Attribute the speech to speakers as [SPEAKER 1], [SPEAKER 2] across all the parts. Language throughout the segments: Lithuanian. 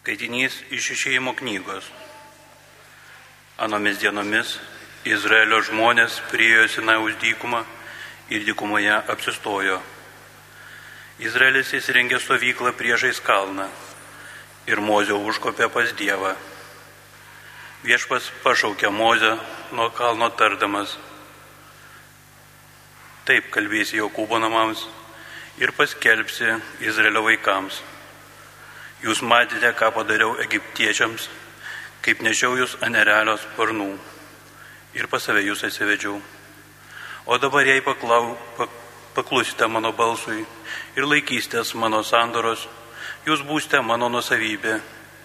[SPEAKER 1] Skaitinys iš išėjimo knygos. Anomis dienomis Izraelio žmonės priejo Sinaus dykumą ir dykumoje apsistojo. Izraelis įsirengė stovyklą priešais kalną ir Mozė užkopė pas Dievą. Viešpas pašaukė Mozę nuo kalno tardamas. Taip kalbėsi Jokūbo namams ir paskelbsi Izraelio vaikams. Jūs matėte, ką padariau egiptiečiams, kaip nešiau jūs anerelio sparnų ir pas save jūs atsivedžiau. O dabar jei paklau, pak, paklusite mano balsui ir laikysitės mano sandoros, jūs būsite mano nusavybė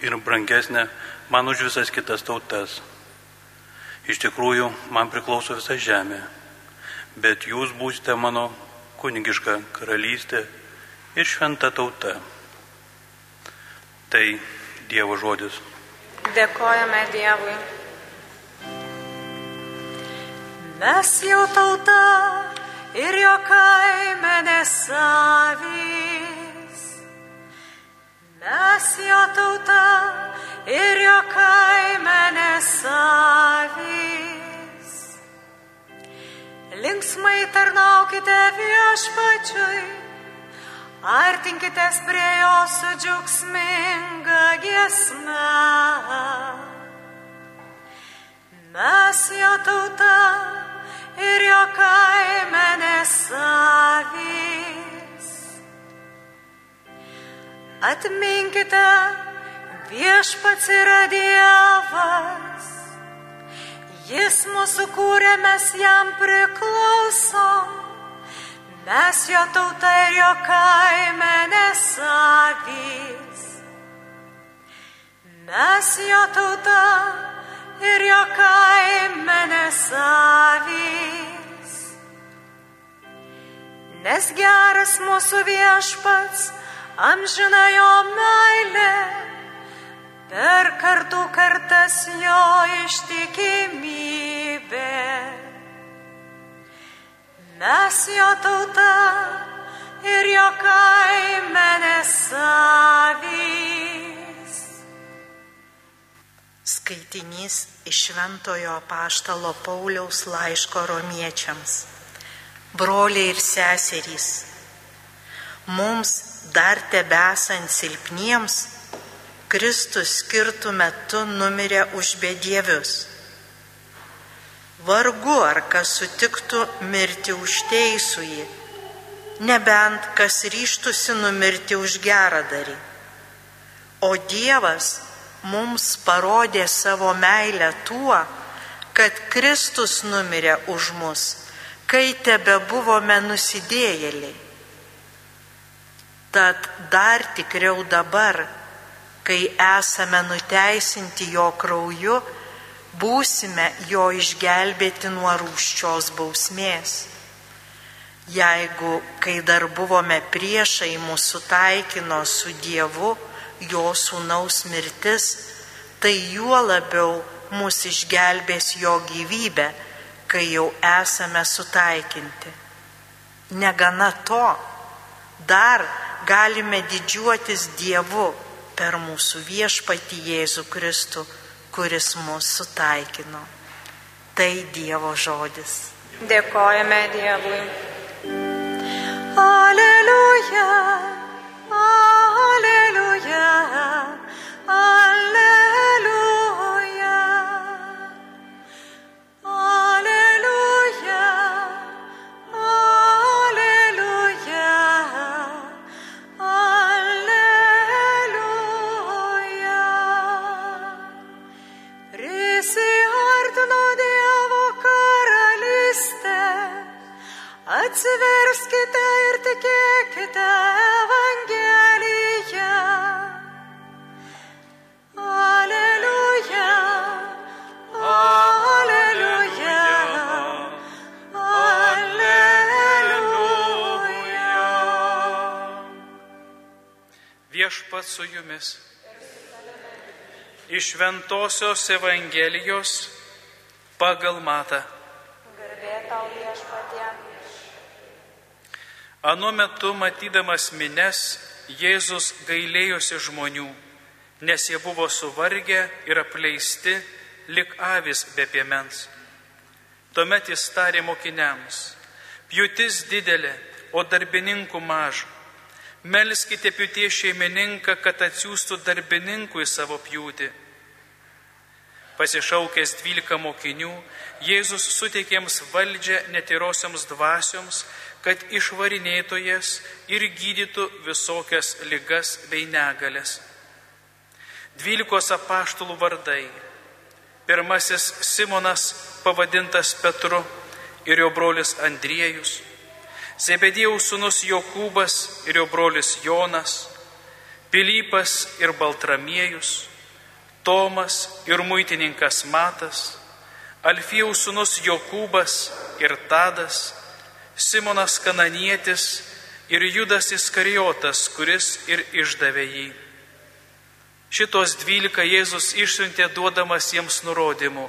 [SPEAKER 1] ir brangesnė man už visas kitas tautas. Iš tikrųjų, man priklauso visa žemė, bet jūs būsite mano kunigiška karalystė ir šventa tauta. Tai Dievo žodis.
[SPEAKER 2] Dėkojame Dievui.
[SPEAKER 3] Mes jau tauta ir jo kaimenės savys. Mes jo tauta ir jo kaimenės savys. Linksmai tarnaukite viešpačiui, artinkitės prie jo su džiaugsminga giesme. Mes jo tauta ir jo kaimenės savys. Atminkite, viešpats yra Dievas. Jis mūsų kūrė, mes jam priklausom. Mes jo tauta ir jo kaimenės savys. Mes jo tauta ir jo kaimenės savys. Nes geras mūsų viešpats, amžina jo meilė, per kartų kartas jo ištikimybė. Mes jo tauta ir jo kaimenės savys.
[SPEAKER 4] Skaitinys iš Šventojo Paštalo Pauliaus laiško romiečiams. Broliai ir seserys, mums dar tebesant silpniems, Kristus skirtų metu numirė už bedievius. Vargu ar kas sutiktų mirti už teisųjį, nebent kas ryštusi numirti už gerą darį. O Dievas mums parodė savo meilę tuo, kad Kristus numirė už mus, kai tebe buvome nusidėjėliai. Tad dar tikriau dabar, kai esame nuteisinti jo krauju, būsime jo išgelbėti nuo rūščios bausmės. Jeigu, kai dar buvome priešai, mūsų taikino su Dievu, jo sūnaus mirtis, tai juo labiau mus išgelbės jo gyvybę, kai jau esame sutaikinti. Negana to, dar galime didžiuotis Dievu per mūsų viešpatį Jėzų Kristų, kuris mūsų sutaikino. Tai Dievo žodis.
[SPEAKER 2] Dėkojame Dievui.
[SPEAKER 3] Aleliuja,
[SPEAKER 5] Viešpat su jumis. Iš Ventosios Evangelijos pagal matą. Anu metu matydamas mines, Jėzus gailėjosi žmonių, nes jie buvo suvargę ir apleisti, lik avis be piemens. Tuomet jis tarė mokiniams, pjūtis didelė, o darbininkų maža. Melskite pjūtie šeimininką, kad atsiųstų darbininkų į savo pjūtį. Pasišaukęs dvylika mokinių, Jėzus suteikė jiems valdžią netyrosioms dvasioms, kad išvarinėtų jas ir gydytų visokias ligas bei negalės. Dvylikos apaštalų vardai. Pirmasis Simonas pavadintas Petru ir jo brolis Andriejus. Zebedėjaus sūnus Jokūbas ir jo brolis Jonas. Pilypas ir Baltramiejus. Tomas ir muitininkas Matas, Alfijaus sūnus Jokūbas ir Tadas, Simonas Kananietis ir Judas Iskarijotas, kuris ir išdavė jį. Šitos dvylika Jėzus išsiuntė duodamas jiems nurodymų.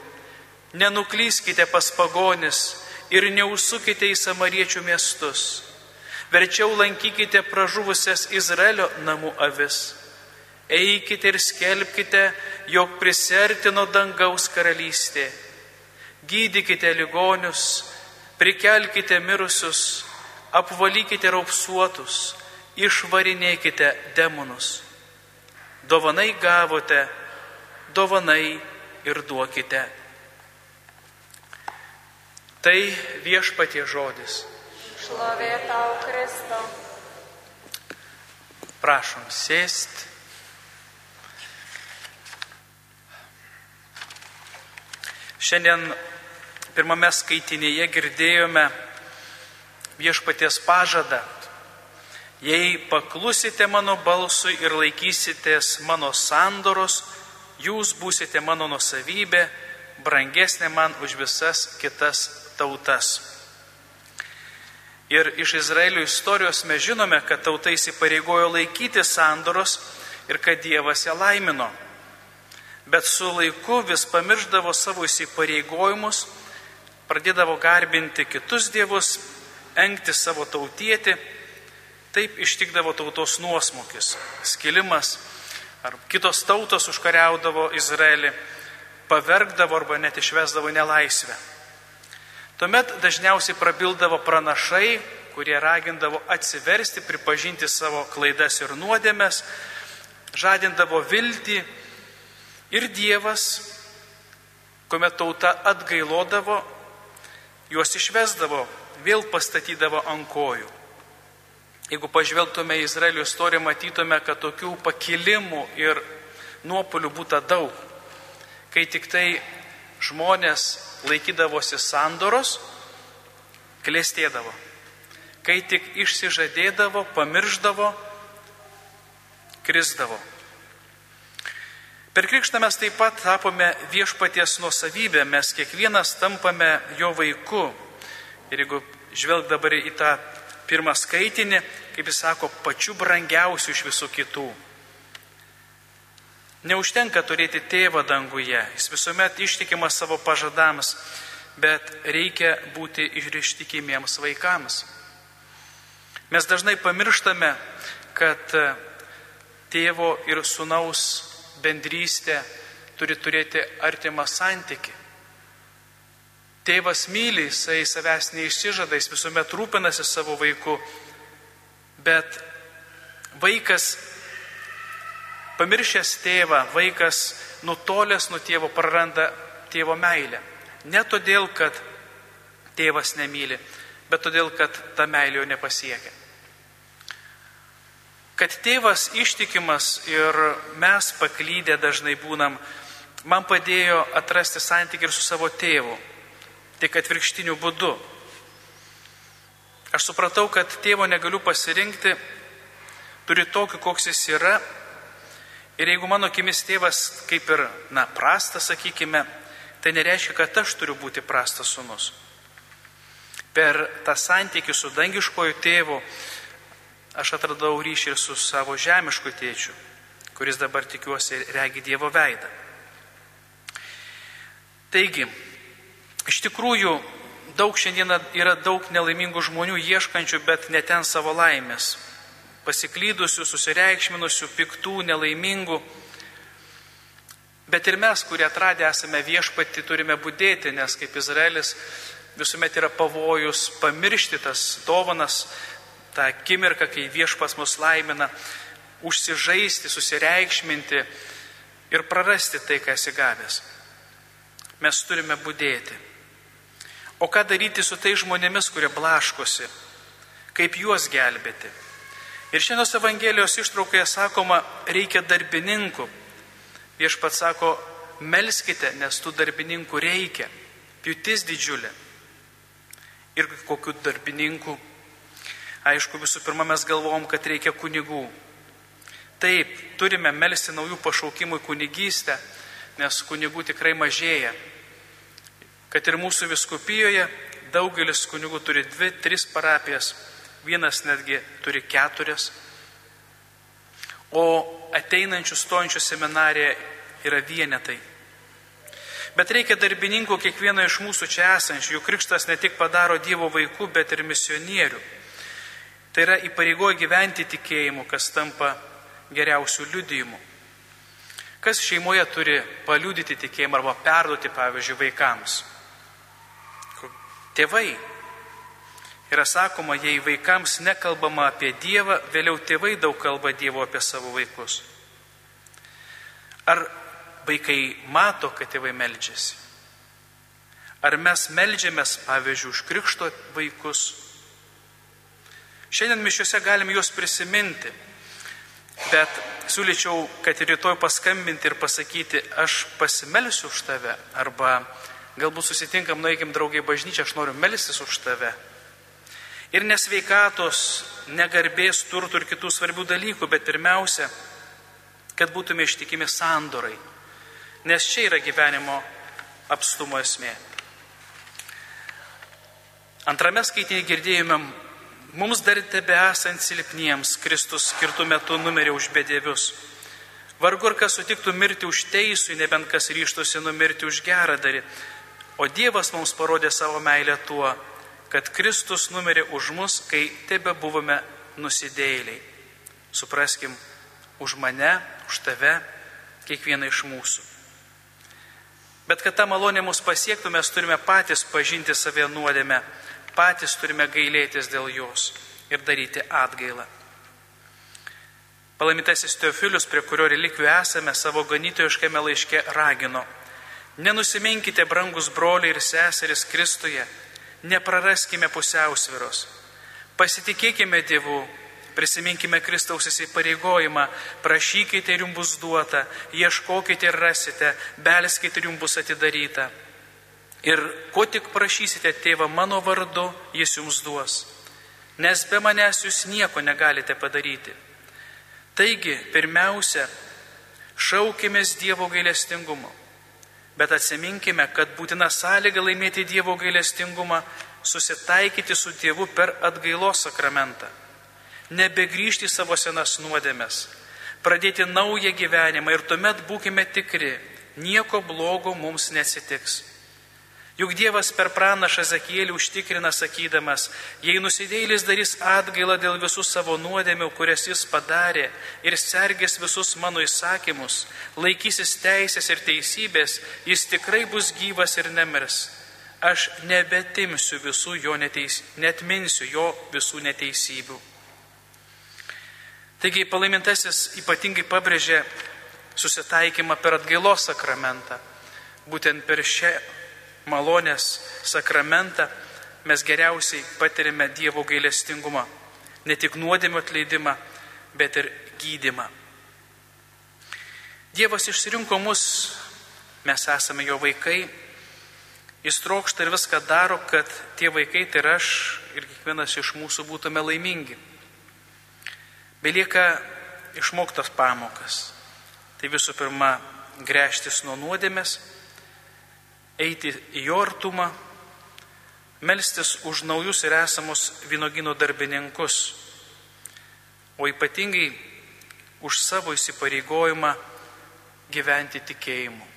[SPEAKER 5] Nenuklyskite pas pagonis ir neusukite į samariečių miestus. Verčiau lankykite pražuvusias Izraelio namų avis Eikite ir skelbkite, jog prisertino dangaus karalystė. Gydykite ligonius, prikelkite mirusius, apvalykite raupsuotus, išvarinėkite demonus. Dovanai gavote, dovanai ir duokite. Tai viešpatie žodis.
[SPEAKER 2] Šlovė tau, Kristau.
[SPEAKER 5] Prašom sėsti. Šiandien pirmame skaitinėje girdėjome viešpaties pažadą. Jei paklusite mano balsui ir laikysitės mano sandoros, jūs būsite mano nusavybė, brangesnė man už visas kitas tautas. Ir iš Izraelio istorijos mes žinome, kad tautai įsipareigojo laikyti sandoros ir kad Dievas ją laimino bet su laiku vis pamirždavo savo įsipareigojimus, pradėdavo garbinti kitus dievus, engti savo tautietį, taip ištikdavo tautos nuosmukis, skilimas, ar kitos tautos užkariaudavo Izraelį, pavergdavo arba net išvesdavo nelaisvę. Tuomet dažniausiai prabildavo pranašai, kurie ragindavo atsiversti, pripažinti savo klaidas ir nuodėmės, žadindavo viltį, Ir Dievas, kuomet tauta atgailodavo, juos išvesdavo, vėl pastatydavo ant kojų. Jeigu pažvelgtume į Izraelio istoriją, matytume, kad tokių pakilimų ir nuopolių būta daug. Kai tik tai žmonės laikydavosi sandoros, klėstėdavo. Kai tik išsižadėdavo, pamirždavo, krisdavo. Per krikštą mes taip pat tapome viešpaties nuosavybė, mes kiekvienas tampame jo vaiku. Ir jeigu žvelg dabar į tą pirmą skaitinį, kaip jis sako, pačiu brangiausiu iš visų kitų. Neužtenka turėti tėvą danguje, jis visuomet ištikimas savo pažadams, bet reikia būti išrištikimiems vaikams. Mes dažnai pamirštame, kad tėvo ir sunaus bendrystė turi turėti artimą santyki. Tėvas myli, jisai savęs neišsižada, jis visuomet rūpinasi savo vaiku, bet vaikas pamiršęs tėvą, vaikas nutolęs nuo tėvo praranda tėvo meilę. Ne todėl, kad tėvas nemyli, bet todėl, kad ta meilė jo nepasiekia. Kad tėvas ištikimas ir mes paklydę dažnai būnam, man padėjo atrasti santykį ir su savo tėvu, tik atvirkštiniu būdu. Aš supratau, kad tėvo negaliu pasirinkti, turi tokį, koks jis yra. Ir jeigu mano akimis tėvas kaip ir, na, prastas, sakykime, tai nereiškia, kad aš turiu būti prastas sunus. Per tą santykį su dangiškoju tėvu aš atradau ryšį ir su savo žemišku tėčiu, kuris dabar tikiuosi regi Dievo veidą. Taigi, iš tikrųjų, daug šiandieną yra daug nelaimingų žmonių ieškančių, bet neten savo laimės. Pasiklydusių, susireikšminusių, piktų, nelaimingų. Bet ir mes, kurie atradę esame viešpati, turime būdėti, nes kaip Izraelis visuomet yra pavojus pamiršti tas dovanas, tą akimirką, kai viešpas mus laimina, užsižaisti, susireikšminti ir prarasti tai, ką esi gavęs. Mes turime būdėti. O ką daryti su tai žmonėmis, kurie blaškosi? Kaip juos gelbėti? Ir šiandienos Evangelijos ištraukoje sakoma, reikia darbininkų, Viešpats sako, melskite, nes tų darbininkų reikia. Pjūtis didžiulė. Ir kokių darbininkų? Aišku, visų pirma, mes galvom, kad reikia kunigų. Taip, turime melsti naujų pašaukimų į kunigystę, nes kunigų tikrai mažėja. Kad ir mūsų viskupijoje daugelis kunigų turi dvi, tris parapijas, vienas netgi turi keturias. O ateinančių stojančių seminariją yra vienetai. Bet reikia darbininkų kiekvieno iš mūsų čia esančių, juk krikštas ne tik padaro Dievo vaikų, bet ir misionierių. Tai yra įpareigoja gyventi tikėjimu, kas tampa geriausių liudijimų. Kas šeimoje turi paliudyti tikėjimą arba perduoti, pavyzdžiui, vaikams? Tėvai. Yra sakoma, jei vaikams nekalbama apie Dievą, vėliau tėvai daug kalba Dievo apie savo vaikus. Ar vaikai mato, kad tėvai meldžiasi? Ar mes meldžiamės, pavyzdžiui, už krikšto vaikus? Šiandien mišiuose galim juos prisiminti, bet siūlyčiau, kad rytoj paskambinti ir pasakyti, aš pasimelsiu už tave, arba galbūt susitinkam, nueikim draugai bažnyčią, aš noriu melstis už tave ir nesveikatos, negarbės, turtų ir kitų svarbių dalykų, bet pirmiausia, kad būtume ištikimi sandorai, nes čia yra gyvenimo apstumo esmė. Antrame skaitinį girdėjome, mums dar tebe esant silpniems, Kristus skirtų metu numerė už bedėvius. Vargu ar kas sutiktų mirti už teisų, nebent kas ryštusi numirti už gerą darį. O Dievas mums parodė savo meilę tuo, kad Kristus numirė už mus, kai tebe buvome nusidėjėliai. Supraskim, už mane, už tave, kiekvieną iš mūsų. Bet kad ta malonė mus pasiektų, mes turime patys pažinti save nuodėmę, patys turime gailėtis dėl jos ir daryti atgailą. Palaimintasis Teofilius, prie kurio relikvių esame, savo ganytojiškame laiške ragino. Nenusiminkite, brangus broliai ir seseris Kristuje, nepraraskime pusiausviros. Pasitikėkime Dievu, prisiminkime Kristaus įsipareigojimą, prašykite ir jums bus duota, ieškokite ir rasite, belskite ir jums bus atidaryta. Ir ko tik prašysite tėvą mano vardu, jis jums duos. Nes be manęs jūs nieko negalite padaryti. Taigi, pirmiausia, šaukimės Dievo gailestingumo Bet atsiminkime, kad būtina sąlyga laimėti Dievo gailestingumą - susitaikyti su Dievu per atgailos sakramentą. Nebegrįžti savo senas nuodėmės, pradėti naują gyvenimą ir tuomet būkime tikri, nieko blogo mums nesitiks. Juk Dievas per pranašą Zakielį užtikrina sakydamas, jei nusidėlis darys atgailą dėl visų savo nuodėmių, kurias jis padarė, ir sergės visus mano įsakymus, laikysis teisės ir teisybės, jis tikrai bus gyvas ir nemirs. Aš nebetimsiu visų jo neteis, netminsiu jo visų neteisybių. Taigi palaimintasis ypatingai pabrėžė susitaikymą per atgailos sakramentą. Būtent per šią malonės sakramentą mes geriausiai patirime Dievo gailestingumą. Ne tik nuodėmio atleidimą, bet ir gydimą. Dievas išsirinko mus, mes esame jo vaikai, jis trokšta ir viską daro, kad tie vaikai, tai ir aš ir kiekvienas iš mūsų būtume laimingi. Belieka išmoktas pamokas. Tai visų pirma, grėžtis nuo nuodėmės eiti į jo artumą, melstis už naujus ir esamus vynogino darbininkus, o ypatingai už savo įsipareigojimą gyventi tikėjimu.